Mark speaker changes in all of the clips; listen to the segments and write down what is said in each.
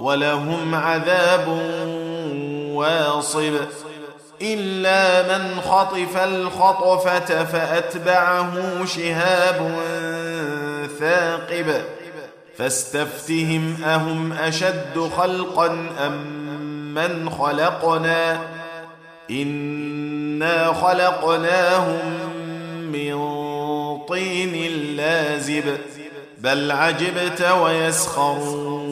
Speaker 1: ولهم عذاب واصب إلا من خطف الخطفة فأتبعه شهاب ثاقب فاستفتهم أهم أشد خلقا أم من خلقنا إنا خلقناهم من طين لازب بل عجبت ويسخرون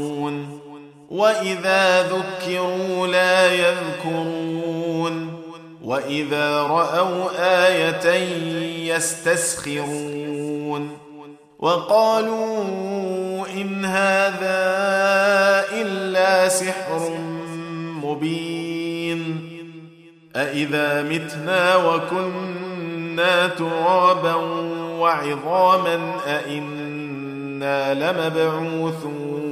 Speaker 1: واذا ذكروا لا يذكرون واذا راوا إيه يستسخرون وقالوا ان هذا الا سحر مبين أإذا متنا وكنا ترابا وعظاما أإنا لمبعوثون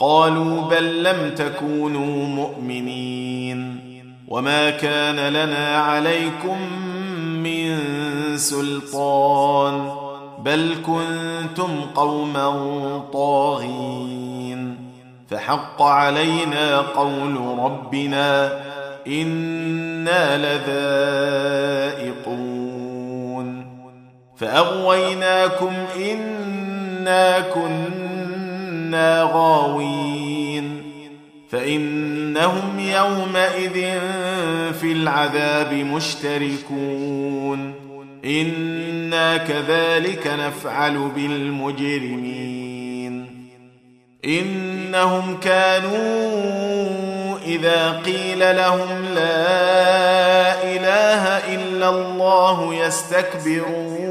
Speaker 1: قالوا بل لم تكونوا مؤمنين. وما كان لنا عليكم من سلطان بل كنتم قوما طاغين. فحق علينا قول ربنا إنا لذائقون. فأغويناكم إنا كنا غاوين فانهم يومئذ في العذاب مشتركون أنا كذلك نفعل بالمجرمين انهم كانوا اذا قيل لهم لا اله الا الله يستكبرون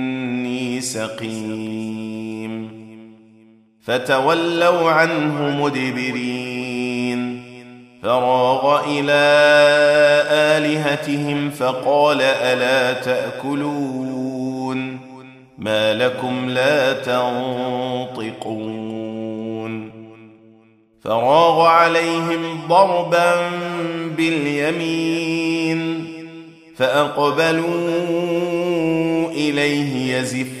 Speaker 1: سقيم. فتولوا عنه مدبرين. فراغ إلى آلهتهم فقال ألا تأكلون؟ ما لكم لا تنطقون. فراغ عليهم ضربا باليمين فأقبلوا إليه يزفون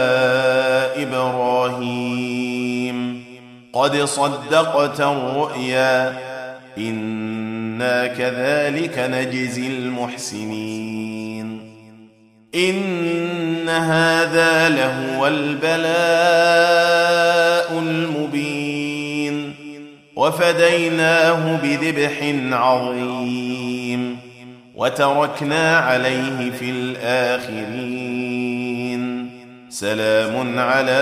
Speaker 1: قد صدقت الرؤيا. إنا كذلك نجزي المحسنين. إن هذا لهو البلاء المبين. وفديناه بذبح عظيم. وتركنا عليه في الآخرين. سلام على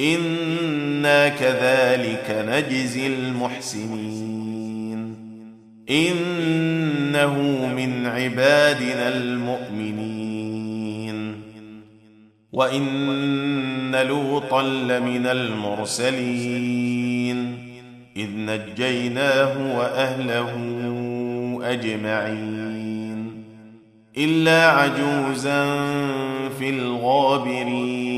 Speaker 1: أنا كذلك نجزي المحسنين انه من عبادنا المؤمنين وان لوطا لمن المرسلين اذ نجيناه واهله اجمعين الا عجوزا في الغابرين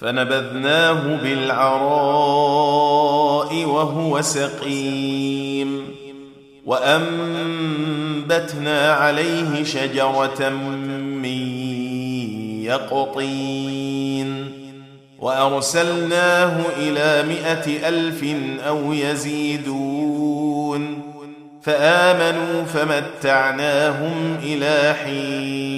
Speaker 1: فنبذناه بالعراء وهو سقيم وأنبتنا عليه شجرة من يقطين وأرسلناه إلى مائه ألف أو يزيدون فآمنوا فمتعناهم إلى حين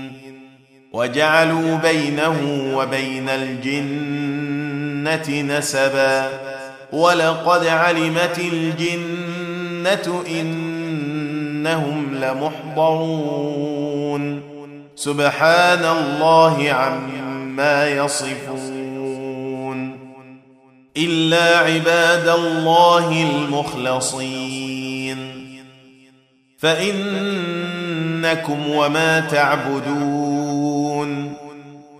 Speaker 1: وجعلوا بينه وبين الجنة نسبا ولقد علمت الجنة إنهم لمحضرون. سبحان الله عما يصفون. إلا عباد الله المخلصين. فإنكم وما تعبدون